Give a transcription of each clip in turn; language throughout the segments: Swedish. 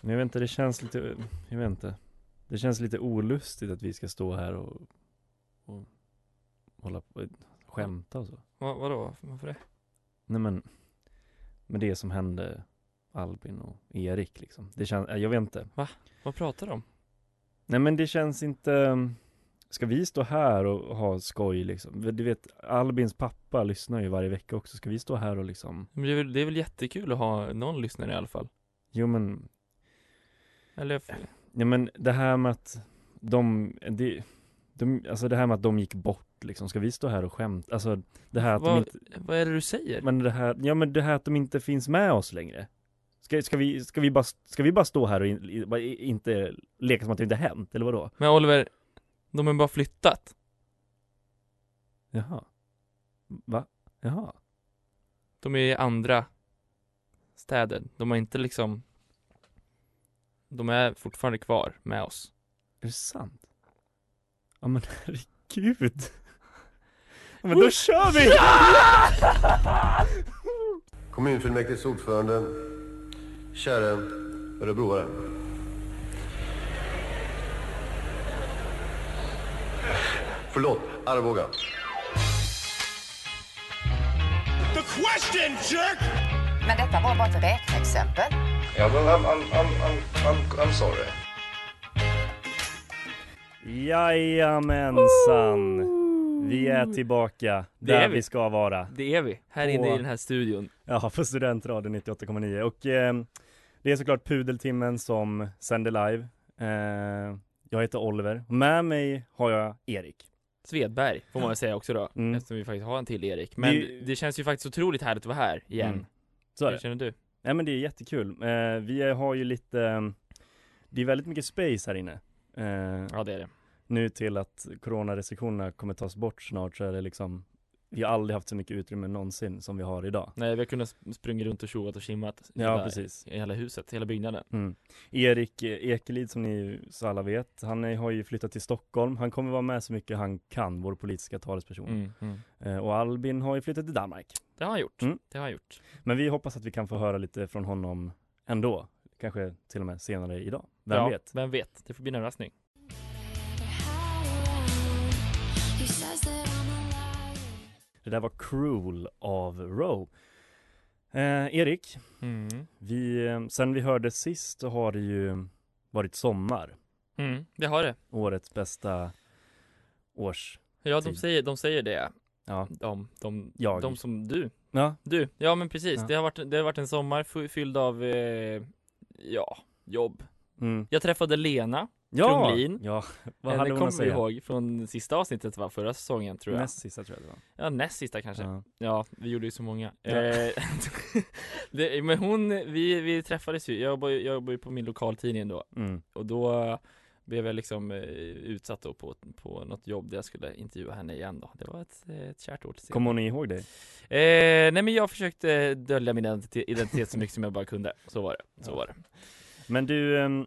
Men jag vet inte, det känns lite, jag vet inte. Det känns lite olustigt att vi ska stå här och, och hålla på, skämta och så. Va, vadå? Varför det? Nej men, med det som hände Albin och Erik liksom. Det känns, jag vet inte. Vad pratar du om? Nej men det känns inte Ska vi stå här och ha skoj liksom? Du vet, Albins pappa lyssnar ju varje vecka också Ska vi stå här och liksom Men det, är väl, det är väl jättekul att ha någon lyssnare i alla fall? Jo men Eller? Ja men det här med att de, det, de, alltså det här med att de gick bort liksom, ska vi stå här och skämta? Alltså det här att Vad, de inte, vad är det du säger? men det här, ja men det här att de inte finns med oss längre Ska, ska, vi, ska, vi, bara, ska vi bara stå här och in, inte leka som att det inte hänt, eller vadå? Men Oliver, de har bara flyttat. Jaha Va? Jaha De är i andra städer. De har inte liksom De är fortfarande kvar med oss. Är det sant? Ja men herregud ja, Men då kör vi! Kommunfullmäktiges ordförande, käre örebroare. Förlåt, Arboga. Men detta var bara ett räkneexempel. Ja, men I'm, I'm, I'm, I'm, I'm, I'm sorry. Jajamensan! Vi är tillbaka Det där är vi. vi. ska vara Det är vi, här På- inne i den här studion. Ja, på Studentradion 98,9 och eh, det är såklart Pudeltimmen som sänder live eh, Jag heter Oliver, med mig har jag Erik Svedberg får man väl säga också då, Mm. eftersom vi faktiskt har en till Erik. Men Det- det, känns ju faktiskt otroligt härligt att vara här igen. Mm. Så är Hur det. känner du? Nej men det är jättekul, eh, vi har ju lite Det är väldigt mycket space här inne eh, Ja det är det. Nu till att coronarestriktionerna kommer tas bort snart så är det liksom Vi har aldrig haft så mycket utrymme någonsin som vi har idag Nej vi har kunnat sp- springa runt och tjovat och simmat i Ja, hela, precis. i hela huset, hela byggnaden. Mm. Erik eh, Ekelid som ni så alla vet, han är, har ju flyttat till Stockholm. Han kommer vara med så mycket han kan, vår politiska talesperson. Mm, mm. Eh, och Albin har ju flyttat till Danmark. Det har han gjort, Mm. det har han gjort. Men vi hoppas att vi kan få höra lite från honom ändå. Kanske till och med senare idag. Vem ja, vet? Vem vet, det får bli en överraskning. Det där var Cruel av Row. Eh, Erik, Mm. vi, sen vi hörde sist har det ju varit sommar. Mm, det har det. Årets bästa års... Ja de säger, de säger det. Ja. De, de, Jag. de som du. Ja, Du, ja men precis. Ja. Det, har varit, det har varit en sommar fylld av, eh, ja, jobb. mm. Jag träffade Lena, ja, Kronlin. ja. vad henne hade hon kommer att vi säga? ihåg från sista avsnittet va, förra säsongen tror jag. Näst sista tror jag det var. Ja, näst sista kanske. Ja, Ja. vi gjorde ju så många. Ja. Eh, det, men hon, vi, vi träffades ju, jag jobbar, jag jobbar ju på min lokaltidning då. Mm. Och då blev jag liksom eh, utsatt då på, på något jobb där jag skulle intervjua henne igen då. Det var ett, eh, ett kärt till Kommer hon ihåg dig? Eh, nej men jag försökte dölja min identitet, så mycket som jag bara kunde. Så var det, så var det. Men du, ehm,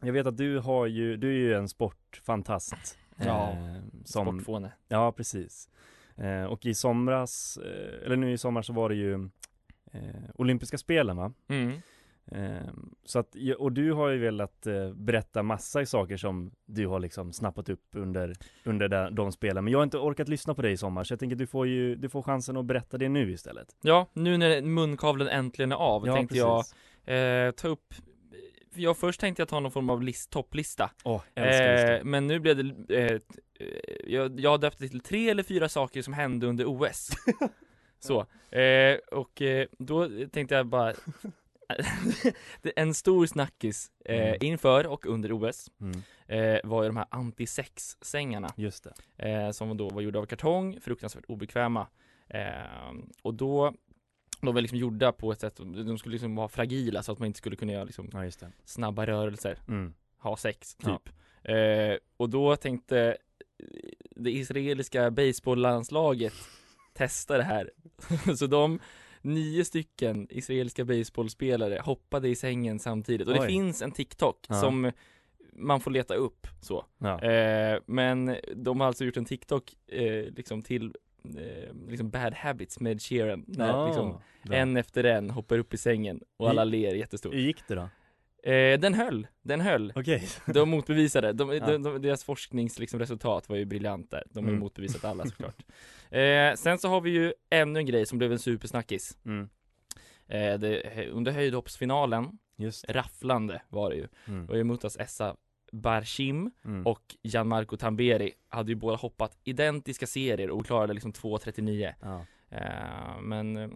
jag vet att du har ju, du är ju en sportfantast. Ja, eh, som, Sportfåne. Ja, precis. Eh, och i somras, eh, eller nu i sommar så var det ju eh, olympiska spelen va? Mm. Eh, så att, och du har ju velat eh, berätta massa i saker som du har liksom snappat upp under, under de, de spelen. Men jag har inte orkat lyssna på dig i sommar, så jag tänker att du får ju, du får chansen att berätta det nu istället. Ja, nu när munkavlen äntligen är av tänkte jag eh, ta upp jag först tänkte jag ta någon form av list, topplista älskar eh. Men nu blev det, eh, eh, jag, jag det till tre eller fyra saker som hände under OS Så, eh, och eh, då tänkte jag bara En stor snackis eh, Mm. inför och under OS Mm, eh, var ju de här antisex-sängarna just det. eh, Som då var gjorda av kartong, fruktansvärt obekväma eh, Och då de var liksom gjorda på ett sätt, de skulle liksom vara fragila så att man inte skulle kunna göra liksom Ja, just det. snabba rörelser Mm. ha sex, Ja. typ. Eh, och då tänkte det israeliska baseballlandslaget testa det här. så de nio stycken israeliska baseballspelare hoppade i sängen samtidigt. Och det Oj. finns en TikTok Ja. som man får leta upp så. Ja. Eh, men de har alltså gjort en TikTok eh, liksom till eh, liksom bad habits med Sheeran. När Ja, liksom en efter en hoppar upp i sängen och alla ler jättestort. Hur gick det då? Eh, den höll, den höll. Okej. De motbevisade, de, Ja. de, de, deras forskningsresultat liksom, var ju briljant där. De har ju Mm. motbevisat alla såklart. eh, sen så har vi ju ännu en grej som blev en supersnackis. Mm. Eh, det, under höjdhoppsfinalen, Just det. rafflande var det ju. Mm. Och emot oss Essa Barshim Mm. och Gianmarco Tamberi hade ju båda hoppat identiska serier och klarade liksom 2.39. Ja. Eh, men, eh,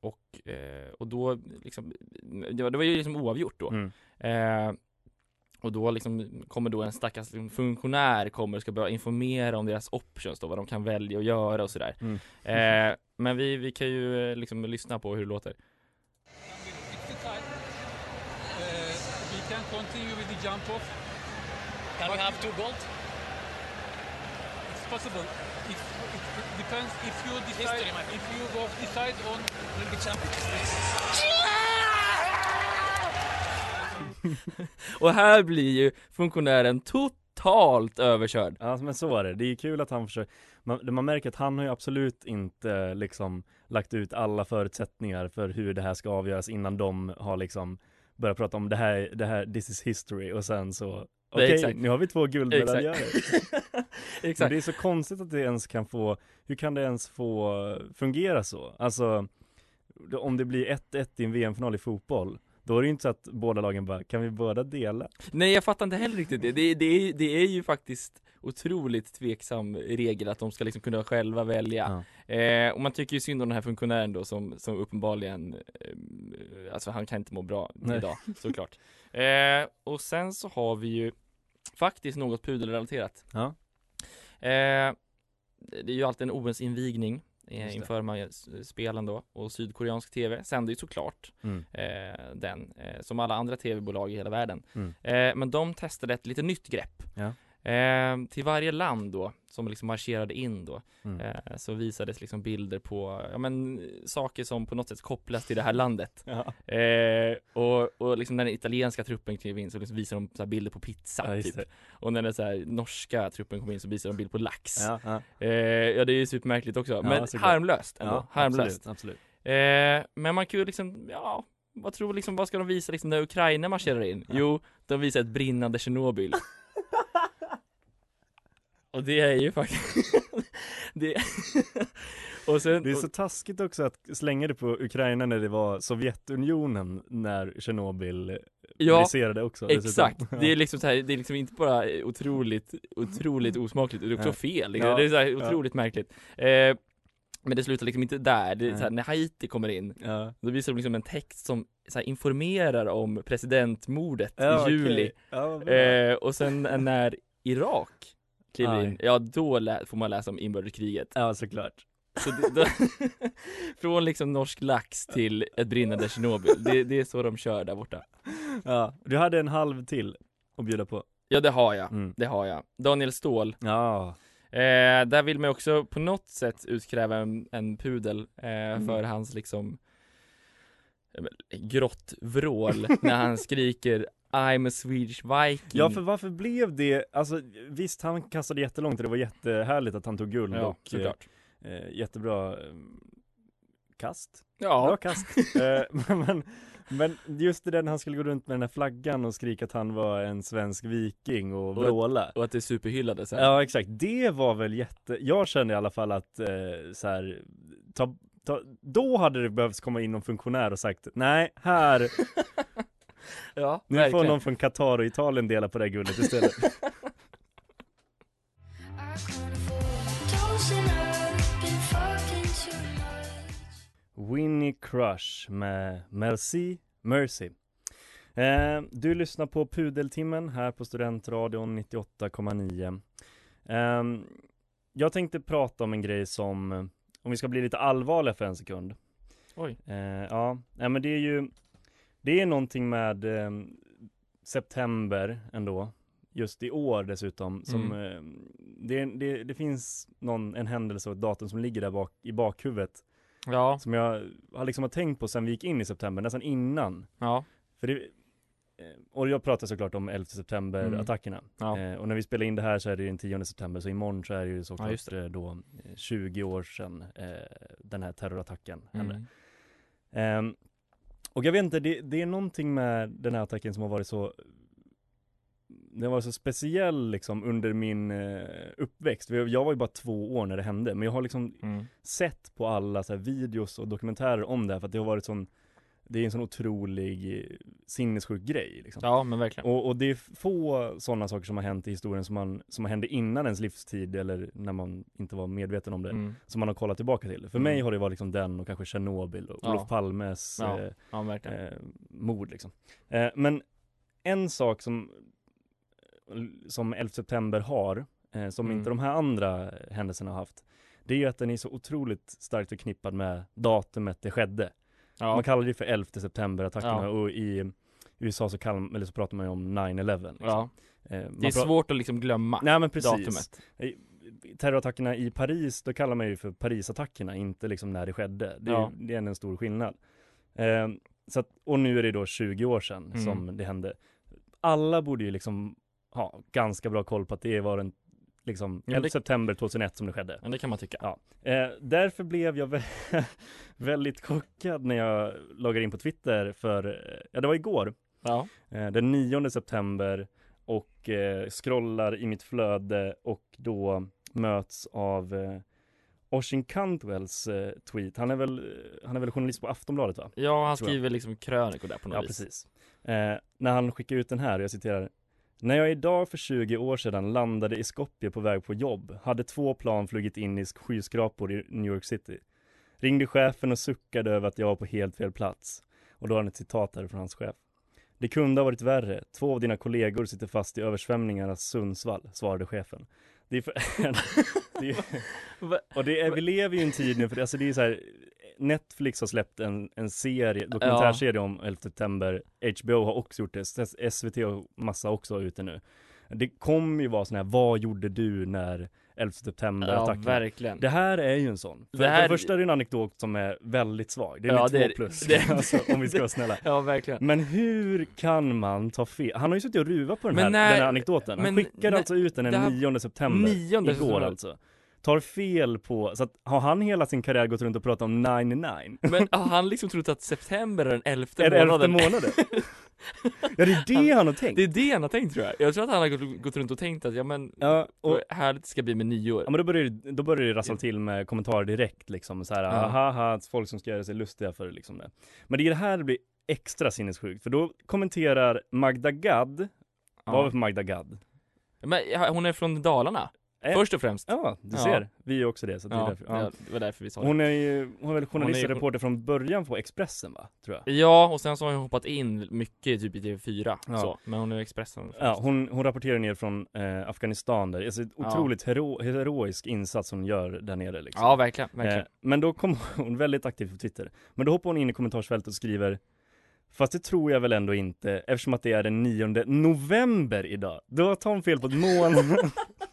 och, eh, och då liksom, det var, det var ju liksom oavgjort då. Mm. Eh, och då liksom kommer då en stackars liksom funktionär kommer och ska börja informera om deras options då, vad de kan välja att göra och sådär. Mm. Eh, men vi, vi kan ju eh, liksom lyssna på hur det låter. we can continue with the jump off. Can we have two gold? It's possible. It, it, depends if you decide History, if you go decide on Will be champions. Och här blir ju funktionären totalt överkörd. Ja men så är det, det är kul att han försöker man, man märker att han har ju absolut inte liksom lagt ut alla förutsättningar för hur det här ska avgöras innan de har liksom börjat prata om det här, det här, this is history och sen så Okej, exakt. nu har vi två guldmedaljörer Exakt. det är så konstigt att det ens kan få, hur kan det ens få fungera så? Alltså, om det blir 1-1 i en VM-final i fotboll då är det ju inte så att båda lagen bara, kan vi båda dela? Nej jag fattar inte heller riktigt det. Det, det, är, det är ju faktiskt otroligt tveksam regel att de ska liksom kunna själva välja. Eh, och man tycker ju synd om den här funktionären då som, som uppenbarligen, eh, alltså han kan inte må bra Nej. idag såklart. Eh, och sen så har vi ju faktiskt något pudelrelaterat. Ja. Eh, det är ju alltid en OS-invigning Just eh, inför här s- spelen då och sydkoreansk tv sänder ju såklart Mm. eh, den eh, som alla andra tv-bolag i hela världen. Mm. Eh, men de testade ett lite nytt grepp. Ja. Eh, till varje land då som liksom marscherade in då Mm. eh, så visades liksom bilder på ja, men, saker som på något sätt kopplas till det här landet. Ja. Eh, och, och liksom när den italienska truppen klev in så liksom visade de så bilder på pizza Ja, typ. Och när den så här, norska truppen kom in så visade de bild på lax. Ja, ja. Eh, ja det är ju supermärkligt också, men harmlöst ändå, harmlöst. absolut, absolut. Eh, men man kan ju liksom, ja, vad tror liksom, vad ska de visa liksom när Ukraina marscherar in? Jo, de visar ett brinnande Tjernobyl. Och det är ju faktiskt, det, och sen, Det är så taskigt också att slänga det på Ukraina när det var Sovjetunionen när Tjernobyl Ja, briserade också dessutom. Exakt, det är liksom så här, det är liksom inte bara otroligt, otroligt osmakligt, det är också Ja. fel, liksom. Ja. det är så här otroligt märkligt eh, Men det slutar liksom inte där, det är så här, när Haiti kommer in, Ja. då visar de liksom en text som så här, informerar om presidentmordet i juli bra. eh, Och sen när Irak kliver Aj. in, ja då lä- får man läsa om inbördeskriget. Ja såklart. Så det, då, Från liksom norsk lax till ett brinnande Tjernobyl, det, det är så de kör där borta. Ja, du hade en halv till att bjuda på. Ja det har jag, Mm. det har jag. Daniel Ståhl. Ja, eh, Där vill man också på något sätt utkräva en, en pudel eh, Mm. för hans liksom eh, grått vrål när han skriker I'm a Swedish Viking. Ja för varför blev det, alltså visst han kastade jättelångt och det var jättehärligt att han tog guld Ja, och såklart. eh, jättebra eh, kast. Ja. Bra kast. Eh, men, men just det där när han skulle gå runt med den här flaggan och skrika att han var en svensk viking och Och- vråla. Och att det superhyllade sen Ja exakt, det var väl jätte, jag kände i alla fall att eh, så här, ta, ta, då hade det behövts komma in någon funktionär och sagt nej, här Ja, Nu får verkligen. någon från Qatar och Italien dela på det här guldet istället. Winnie Crush med Merci Mercy. Eh, du lyssnar på Pudeltimmen här på Studentradion 98,9. Eh, jag tänkte prata om en grej som, om vi ska bli lite allvarliga för en sekund. Oj. Eh, ja, nej, men det är ju, det är någonting med eh, september ändå, just i år dessutom, som Mm. eh, det, det, det finns någon, en händelse och ett datum som ligger där bak, i bakhuvudet Ja, som jag har liksom har tänkt på sen vi gick in i september, nästan innan. ja, För det, eh, och jag pratar såklart om 11 september attackerna. Mm. Ja. Eh, och när vi spelar in det här så är det den 10 september, så imorgon så är det ju såklart Ja, eh, då eh, 20 år sedan eh, den här terrorattacken hände. mm. Och jag vet inte, det, det är någonting med den här attacken som har varit så Den var så speciell liksom under min eh, uppväxt. Jag var ju bara två år när det hände, men jag har liksom Mm. sett på alla så här videos och dokumentärer om det här för att det har varit sån Det är en sån otrolig eh, sinnessjuk grej liksom. Ja, men verkligen. Och, och det är få sådana saker som har hänt i historien som, man, som hände innan ens livstid eller när man inte var medveten om det Mm. Som man har kollat tillbaka till. För Mm. mig har det varit liksom den och kanske Tjernobyl och Ja. Olof Palmes Ja, eh, ja, eh, mord liksom. Eh, men en sak som som 11 september har, eh, som Mm. inte de här andra händelserna har haft, det är ju att den är så otroligt starkt förknippad med datumet det skedde. Ja. Man kallar det för 11 september-attackerna Ja. och i USA så, kallar, eller så pratar man ju om 9-11. Liksom. Ja. Eh, Det är svårt att liksom glömma Nej men precis. datumet. Eh, Terrorattackerna i Paris, då kallar man ju för Parisattackerna, inte liksom när det skedde. Det är, Ja. det är en stor skillnad. Eh, så att, och nu är det då 20 år sedan Mm. som det hände. Alla borde ju liksom ha ganska bra koll på att det var den liksom Ja, 11 det- september 2001 som det skedde. Ja, det kan man tycka. Ja. Eh, därför blev jag vä- väldigt chockad när jag loggade in på Twitter för, eh, ja det var igår, Ja. eh, den 9 september och eh, scrollar i mitt flöde och då möts av eh, Oshin Cantwells eh, tweet. Han är, väl, han är väl journalist på Aftonbladet va? Ja, han skriver liksom krönikor där på något Ja, vis. precis. Eh, när han skickar ut den här, jag citerar När jag idag för 20 år sedan landade i Skopje på väg på jobb hade två plan flugit in i skyskrapor i New York City. Ringde chefen och suckade över att jag var på helt fel plats. Och då har han ett citat här från hans chef. Det kunde ha varit värre. Två av dina kollegor sitter fast i översvämningarnas Sundsvall, svarade chefen. Det är för... det är... Och det är, vi lever ju i en tid nu, för alltså det är så här Netflix har släppt en, en serie, dokumentärserie om 11 september HBO har också gjort det, SVT och massa också ute nu Det kommer ju vara sån här, vad gjorde du när 11 september Ja, attacken? verkligen. Det här är ju en sån. För, Det här- för det första är det en anekdot som är väldigt svag, det är Ja, det är- plus, det- alltså, om vi ska vara snälla Ja, verkligen. Men hur kan man ta fel? Han har ju suttit och ruvat på den här, när- den här anekdoten, han men skickade när- alltså ut den den här- 9 september, 9 igår alltså Tar fel på, så att har han hela sin karriär gått runt och pratat om 99? Men har han liksom trott att september är den elfte Är det elfte månaden? månaden? Ja det är det han har tänkt Det är det han har tänkt tror jag. Jag tror att han har gått, gått runt och tänkt att ja men, Ja, och- härligt ska bli med nyår. Ja men då börjar det, då börjar det rassla till med kommentarer direkt liksom så här, Ja. haha, folk som ska göra sig lustiga för liksom det. Men det är det här det blir extra sinnessjukt, för då kommenterar Magda Gad, vad var det för Magda Gad? Men ja, hon är från Dalarna, Eh, först och främst. Ja, du Ja. ser, vi är också det, så det är Ja, därför. ja, det var därför vi sa Hon det. är ju, hon är väl journalist Hon och är- reporter från början på Expressen va, tror jag? Ja, och sen så har hon hoppat in mycket typ i TV4, Ja. så, men hon är Expressen Ja, hon, hon rapporterar ner från eh, Afghanistan där, alltså otroligt hero, heroisk insats hon gör där nere liksom. Ja, verkligen, verkligen. Eh, men då kom hon väldigt aktiv på Twitter. Men då hoppar hon in i kommentarsfältet och skriver Fast det tror jag väl ändå inte eftersom att det är den 9 november idag. Då tar hon fel på ett månad.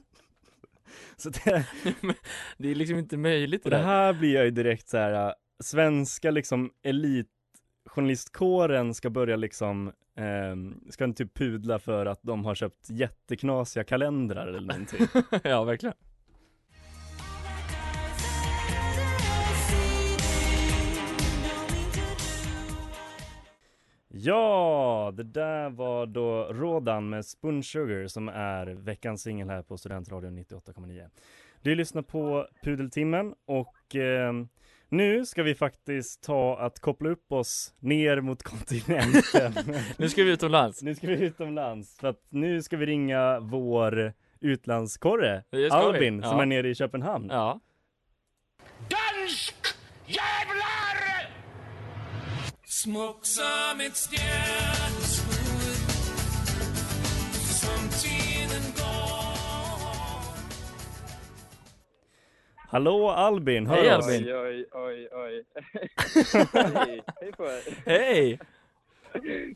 så det, det är liksom inte möjligt det det här blir jag ju direkt så här. äh, svenska liksom elitjournalistkåren ska börja liksom ehm, ska typ pudla för att de har köpt jätteknasiga kalendrar eller någonting. ja, verkligen. Ja, det där var då Rodan med Spoon Sugar som är veckans singel här på Studentradion 98,9. Du lyssnar på Pudeltimmen och eh, Nu ska vi faktiskt ta att koppla upp oss ner mot kontinenten. Nu ska vi utomlands. Nu ska vi utomlands, för att nu ska vi ringa vår utlandskorre. Albin, som Ja. är nere i Köpenhamn. Ja. Dansk jävlar! Smuk som ett stjärnskudd Som tiden går Hallå Albin, hör Hej, oss? Albin. Oj, oj, oj, oj. Hej, hej på er. Hej!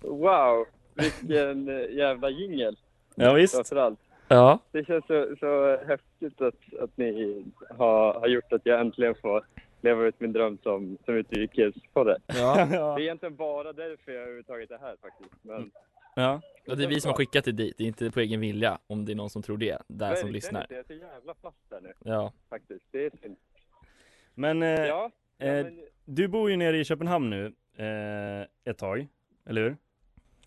Wow, vilken eh, jävla jingel. Ja, visst. Framförallt. Ja. Det känns så, så häftigt att, att ni har, har gjort att jag äntligen får leva ut min dröm som, som utrikespodde. Ja. Det är egentligen bara därför jag överhuvudtaget är här faktiskt. Men Ja. Och det är vi som har skickat dig dit, det är inte på egen vilja om det är någon som tror det, där som verkligen lyssnar. inte. Jag är så jävla fast där nu Ja. faktiskt. Det är synd. Men, eh, Ja, ja, eh, men, du bor ju nere i Köpenhamn nu eh, ett tag, eller hur?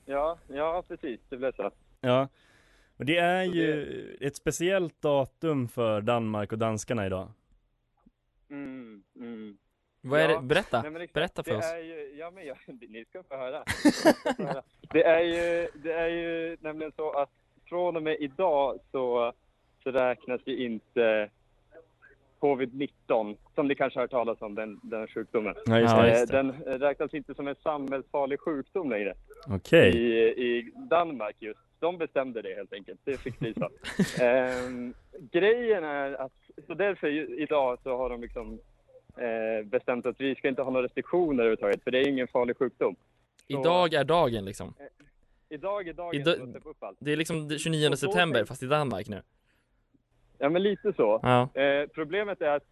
ja, ja, precis. Det blev så. Ja. Och det är Så ju ett speciellt datum för Danmark och danskarna idag. Mm, mm. Vad är Ja, det? Berätta, nej, men exakt. berätta för det oss. Är ju, ja, men jag, ni ska få höra. Det är ju, det är ju nämligen så att från och med idag så, så räknas ju inte covid-19, som ni kanske har hört talas om, den, den sjukdomen. Ja, just det. Eh, Just det. Den räknas inte som en samhällsfarlig sjukdom längre Okej. i, i Danmark just. De bestämde det helt enkelt. Det fick bli så. Ehm, grejen är att, så därför idag så har de liksom eh, bestämt att vi ska inte ha några restriktioner överhuvudtaget, för det är ingen farlig sjukdom. Så- Idag är dagen liksom. Idag är dagen Idag- upp allt. Det är liksom den 29 Och då september fast i Danmark nu. Ja, men lite så. Ja. Eh, problemet är att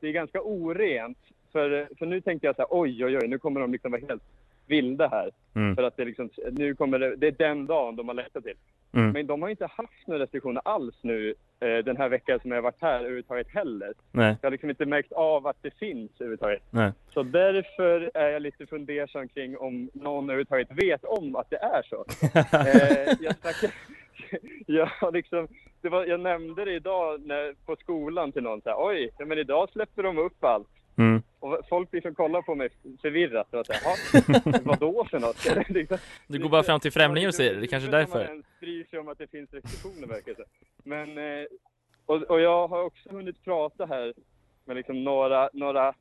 det är ganska orent. För, för nu tänkte jag så här, oj, oj, oj, nu kommer de liksom vara helt vilda här. Mm. För att det, liksom, nu kommer det, det är den dagen de har lättat till. Mm. Men de har inte haft några restriktioner alls nu eh, den här veckan som jag har varit här överhuvudtaget heller. Nej. Jag har liksom inte märkt av att det finns överhuvudtaget. Nej. Så därför är jag lite fundersam kring om någon överhuvudtaget vet om att det är så. eh, jag, snackar, jag, liksom, var, jag nämnde det idag när, på skolan till någon. Så här, Oj, ja, men idag släpper de upp allt. Mm. Och folk liksom kollar på mig förvirrat. Och här, "Jaha, vadå för något? liksom, Du går bara fram till främlingar och säger det, det är kanske är därför. ens bryr sig om att det finns restriktioner verkar det. Men, eh, och, och jag har också hunnit prata här med liksom några, några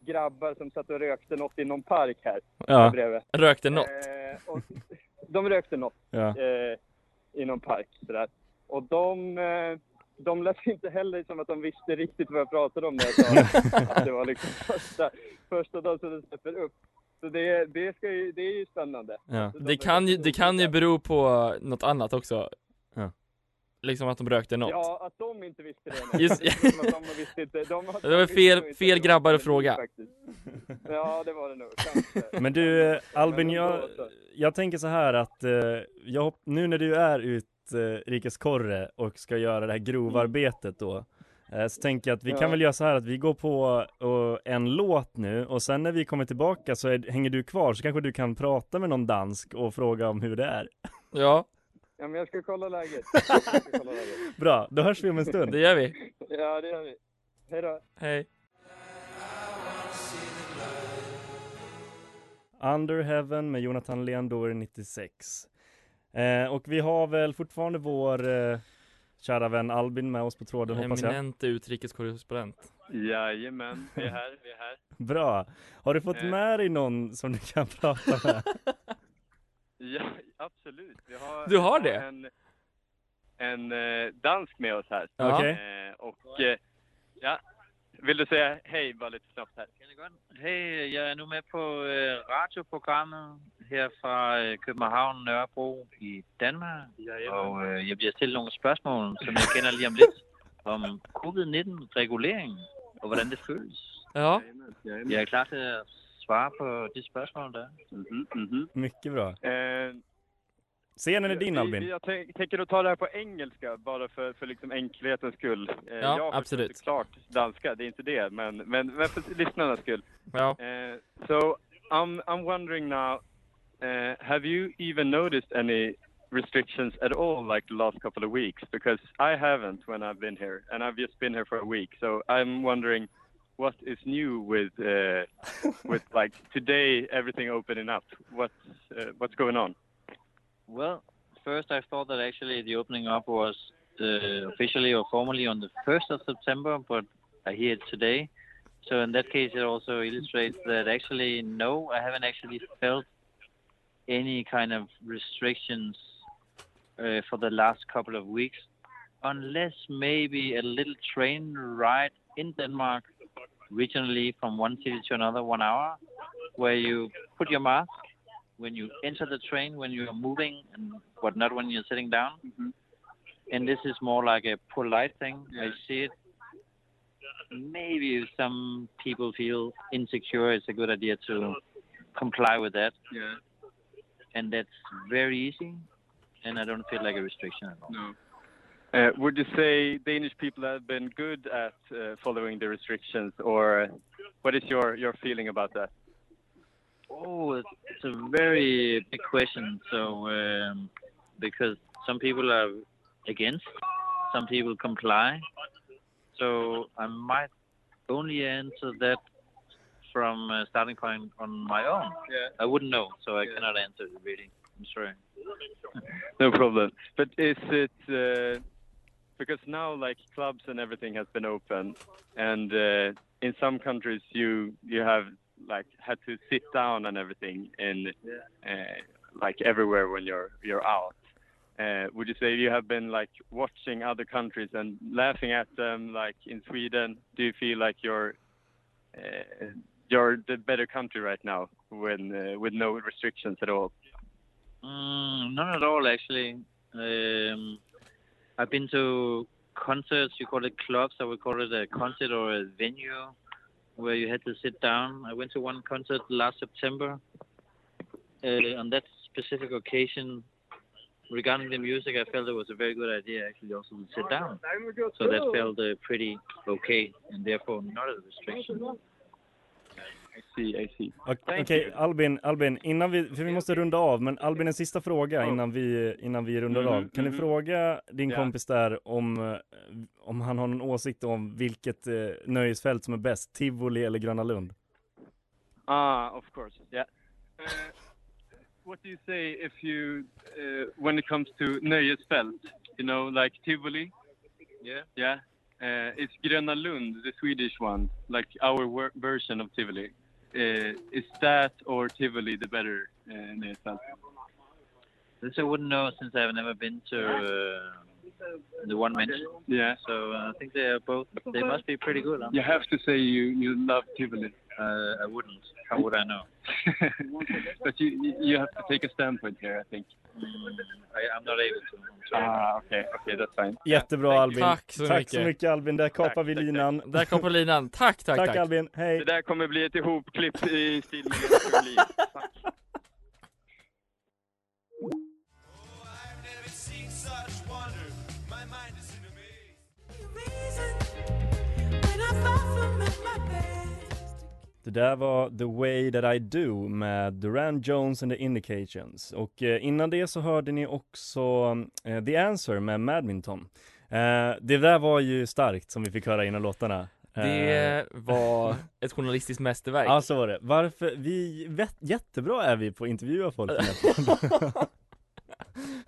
grabbar som satt och rökte något i någon park här, Ja. bredvid. Rökte något? Eh, och de rökte något Ja. eh, i någon park sådär. Och de, eh, de lät inte heller som att de visste riktigt vad jag pratade om när jag sa att det var liksom första, första dagen som de släpper upp. Så det, det, ska ju, det är ju spännande. Ja. De Det kan ju, det kan ju bero på något annat också. Ja. Liksom att de rökte något. Ja, att de inte visste det. Just- Det är som att de visste inte. De, har- Det var de fel- fel de grabbar att fråga. faktiskt. Ja, det var det nog. Kanske. Men du Albin, jag, jag tänker så här att eh, jag, nu när du är utrikeskorre och ska göra det här grovarbetet då eh, så tänker jag att vi Ja. kan väl göra så här att vi går på eh, en låt nu och sen när vi kommer tillbaka så är, hänger du kvar så kanske du kan prata med någon dansk och fråga om hur det är. Ja, Ja, men jag ska kolla läget. Ska kolla läget. Bra, då hörs vi om en stund. det gör vi. Ja, det gör vi. Hej då. Hej. Under Heaven med Jonathan Leandor 96. Eh, och vi har väl fortfarande vår eh, kära vän Albin med oss på tråden hoppas jag. Eminente utrikeskorrespondent. Jajamän, vi är här, vi är här. Bra. Har du fått Eh. med dig någon som du kan prata med? Ja, absolut. Vi har, Du har det? En, en eh, dansk med oss här. Okej. Eh, och eh, ja, vill du säga hej bara lite snabbt här? Hej, jeg er nu med på øh, radioprogrammet her fra øh, København Nørrebro i Danmark. Og øh, jeg bliver stillet nogle spørgsmål, som jeg kender lige om lidt, om covid-19-regulering og hvordan det føles. Ja, Jeg er klar til at svare på de spørgsmål der. Mhm, mhm. Mycket bra. Eh, Scenen är din Albin. vi- Jag tänk, tänker att ta det här på engelska bara för, för liksom enkelhetens skull. Eh, Ja, jag absolut. Klart danska, det är inte det, men, men, men för lyssnarnas skull. ja. Uh, so I'm I'm wondering now, uh, have you even noticed any restrictions at all, like the last couple of weeks? Because I haven't when I've been here, and I've just been here for a week. So I'm wondering, what is new with uh, with like today everything opening up? What's uh, what's going on? Well, first I thought that actually the opening up was uh, officially or formally on the 1st of September, but I hear it today. So in that case, it also illustrates that actually, no, I haven't actually felt any kind of restrictions uh, for the last couple of weeks, unless maybe a little train ride in Denmark regionally from one city to another, one hour, where you put your mask when you enter the train, when you are moving, and whatnot when you're sitting down. And this is more like a polite thing. I see it. Maybe some people feel insecure, it's a good idea to comply with that. Yeah. And that's very easy, and I don't feel like a restriction at all. No. Uh, would you say Danish people have been good at uh, following the restrictions, or what is your your feeling about that? Oh, it's, it's a very big question. So, um, because some people are against, some people comply. So, I might only answer that from a starting point on my own. Yeah. I wouldn't know, so I cannot answer it really. I'm sorry. No problem. But is it uh, because now like clubs and everything has been open, and uh, in some countries you you have like had to sit down and everything in uh, like everywhere when you're you're out. Uh, would you say you have been like watching other countries and laughing at them? Like in Sweden, do you feel like you're uh, you're the better country right now when uh, with no restrictions at all? Mm, none at all, actually. Um, I've been to concerts. You call it clubs. I would call it a concert or a venue where you had to sit down. I went to one concert last September. Uh, on that specific occasion, regarding the music, I felt it was a very good idea actually also to sit down. So that felt uh, pretty okay, and therefore not a restriction. I see, I see. Okej, okej, Albin, Albin, innan vi, för vi måste runda av, men Albin en sista fråga innan vi, innan vi rundar Mhm, av. Kan du mhm. fråga din Ja. kompis där om, eh, om han har någon åsikt om vilket eh, nöjesfält som är bäst, Tivoli eller Gröna Lund? Ah, of course, yeah. Uh, what do you say if you, uh, when it comes to nöjesfält, you know, like Tivoli? Yeah. Yeah. Uh, it's Gröna Lund, the Swedish one, like our wor- version of Tivoli. Uh, is that or Tivoli the better uh, nöjesfält? This I wouldn't know since I've never been to uh, the one mentioned. Yeah. So uh, I think they are both. They must be pretty good. Huh? You have to say you, you love Tivoli. Uh, I wouldn't. How would I know? but you you have to take a standpoint here, I think. I, I'm not able to. I'm sorry. Ah, okay, okay, that's fine. Jättebra Albin. Tack så tack mycket. så mycket Albin, där kapar Tack, vi tack, linan. Där kom på linan. Tack, tack, Tack, tack. Albin, hej. Det där kommer bli ett ihopklipp i stil med Det där var The Way That I Do med Duran Jones and the Indications och eh, innan det så hörde ni också eh, The Answer med Madminton. Eh, det där var ju starkt som vi fick höra innan låtarna. Det var ett journalistiskt mästerverk. Ja så var det. Varför, vi, vet, jättebra är vi på att intervjua folk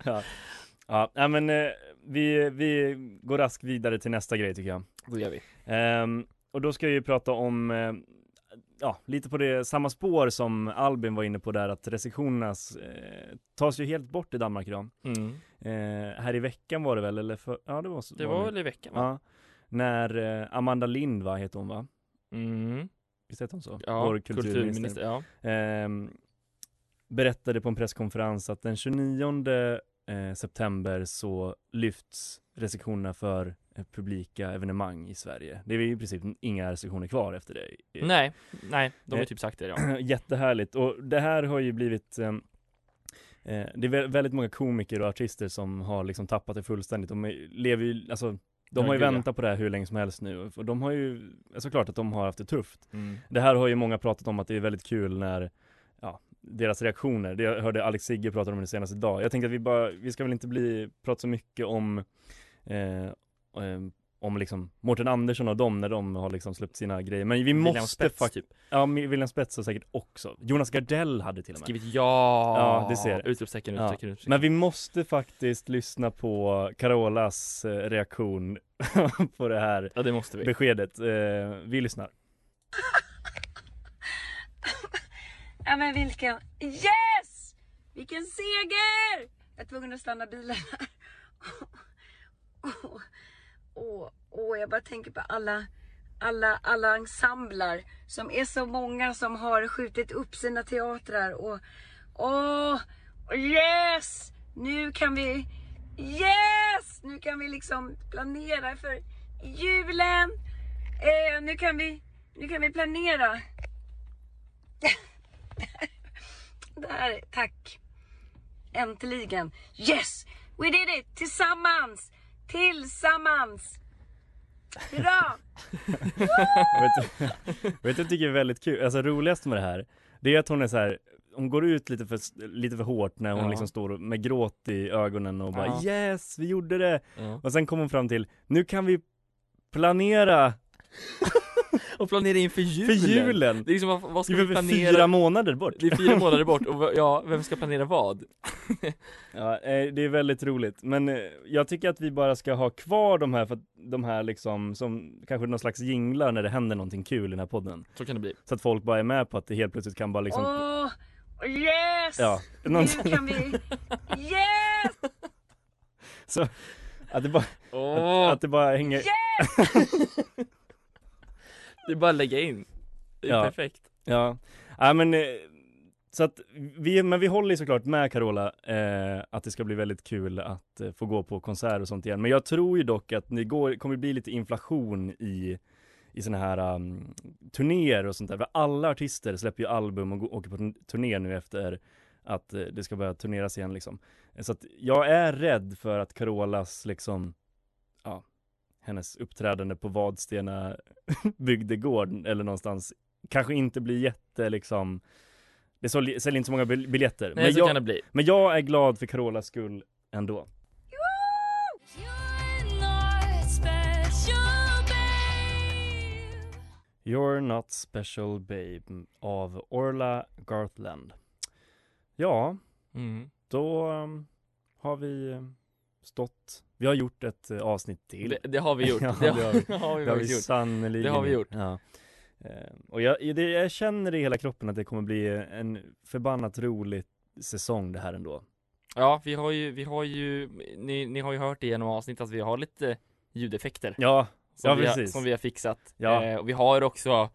ja. Ja, men vi, vi går raskt vidare till nästa grej tycker jag. Det gör vi. Ehm, och då ska vi prata om, ja, lite på det samma spår som Albin var inne på där, att restriktionerna eh, tas ju helt bort i Danmark idag. Mm. Eh, här i veckan var det väl, eller för, ja det var så. Det var väl i veckan va? Ja, när eh, Amanda Lind va, heter hon va? Mm. Visst heter hon så? Ja, Vår kulturminister. kulturminister, ja. Ehm, berättade på en presskonferens att den 29 eh, september så lyfts restriktionerna för publika evenemang i Sverige. Det är ju i princip inga restriktioner kvar efter det. Nej, nej, de har Eh, typ sagt det ja. Jättehärligt och det här har ju blivit eh, eh, Det är vä- väldigt många komiker och artister som har liksom tappat det fullständigt. De lever ju, alltså de har ju ja. väntat på det här hur länge som helst nu och de har ju, såklart att de har haft det tufft. Mm. Det här har ju många pratat om att det är väldigt kul när, ja, deras reaktioner. Det jag hörde Alex Sigge prata om det senast idag. Jag tänkte att vi bara, vi ska väl inte bli, prata så mycket om eh, om liksom Mårten Andersson och dem när de har liksom släppt sina grejer. Men vi William måste Spets, fakt- typ. Ja, William Spets har säkert också. Jonas Gardell hade till och med. Skrivit ja! Ja, det ser. Utropstecken, utropstecken, utropstecken. Men vi måste faktiskt lyssna på Carolas eh, reaktion på det här Ja, det måste vi. beskedet. Eh, vi lyssnar. Ja men vilken, yes! Vilken seger! Jag är tvungen att stanna bilen här. Åh, åh, jag bara tänker på alla, alla, alla ensembler som är så många som har skjutit upp sina teatrar och åh, yes! Nu kan vi, yes! Nu kan vi liksom planera för julen. Eh, nu kan vi, nu kan vi planera. Det här, tack. Äntligen. Yes! We did it! Tillsammans! Tillsammans! Hurra! vet, du, vet du jag tycker är väldigt kul? Alltså roligast med det här, det är att hon är så här. Hon går ut lite för, lite för hårt när hon Ja. liksom står med gråt i ögonen och bara Ja. yes, vi gjorde det! Ja. Och sen kommer hon fram till, nu kan vi planera Och planera inför för julen! julen! Det är liksom, vad, vad ska Det är vi planera? fyra månader bort! Det är fyra månader bort och ja, vem ska planera vad? Ja, eh, det är väldigt roligt. Men eh, jag tycker att vi bara ska ha kvar de här, för att de här liksom, som kanske någon slags jinglar när det händer någonting kul i den här podden. Så kan det bli. Så att folk bara är med på att det helt plötsligt kan bara liksom, Åh, yes! ja, någon, Nu kan vi, yes! så, att det bara, Åh. att, att det bara hänger, Det är bara att lägga in. Det är Ja. perfekt. ja, ja men eh, så att vi, men vi håller ju såklart med Carola eh, att det ska bli väldigt kul att eh, få gå på konsert och sånt igen. Men jag tror ju dock att det går, kommer bli lite inflation i i såna här um, turnéer och sånt där. För alla artister släpper ju album och åker på turné nu efter att eh, det ska börja turneras igen liksom. Så att jag är rädd för att Carolas liksom, ja, hennes uppträdande på Vadstena bygdegård eller någonstans kanske inte blir jätte liksom det säljer inte så många bil- biljetter. Nej, men, så jag, kan det bli. men jag är glad för Carolas skull ändå. You're not special babe av Orla Garthland. Ja, Mm. då um, har vi um, stått, vi har gjort ett uh, avsnitt till. Det, det har vi gjort. ja, det, har, vi. det har vi Det har vi gjort. Det har vi gjort. Ja. Eh, Och jag, det, jag känner i hela kroppen att det kommer bli en förbannat rolig säsong det här ändå. Ja, vi har ju, vi har ju, ni, ni har ju hört det genom avsnitt att vi har lite ljudeffekter. Ja, som, ja vi har, precis. som vi har fixat. Ja. Eh, och vi har också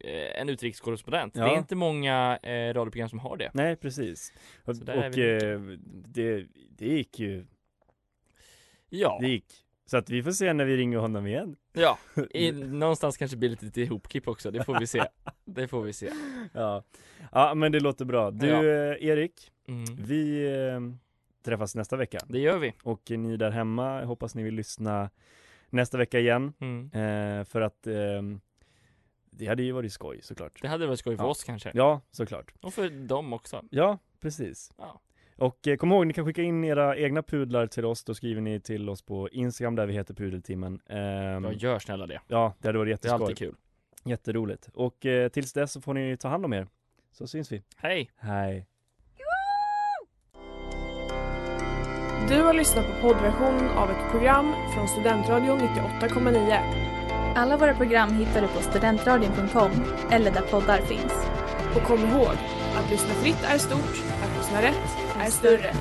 eh, en utrikeskorrespondent. Ja. Det är inte många eh, radioprogram som har det. Nej, precis. Och, och eh, det, det gick ju, Ja, det gick. Så att vi får se när vi ringer honom igen. ja. I, någonstans kanske blir lite till ihopklipp också, det får vi se. Det får vi se. Ja, ja men det låter bra. Du Ja. eh, Erik, Mm. vi eh, träffas nästa vecka. Det gör vi. Och ni där hemma, hoppas ni vill lyssna nästa vecka igen. Mm. Eh, för att eh, det hade ju varit skoj såklart. Det hade varit skoj för Ja. oss kanske. Ja, såklart. Och för dem också. Ja, precis. Ja. Och eh, kom ihåg, ni kan skicka in era egna pudlar till oss, då skriver ni till oss på Instagram där vi heter Pudeltimmen. Ehm, Ja, gör snälla det. ja, det hade varit Det är jätteskoj. alltid kul. Jätteroligt. Och eh, tills dess så får ni ta hand om er. Så syns vi. Hej! Hej. Du har lyssnat på poddversionen av ett program från Studentradion 98,9. Alla våra program hittar du på studentradion.com eller där poddar finns. Och kom ihåg, att lyssna fritt är stort, att lyssna rätt är större.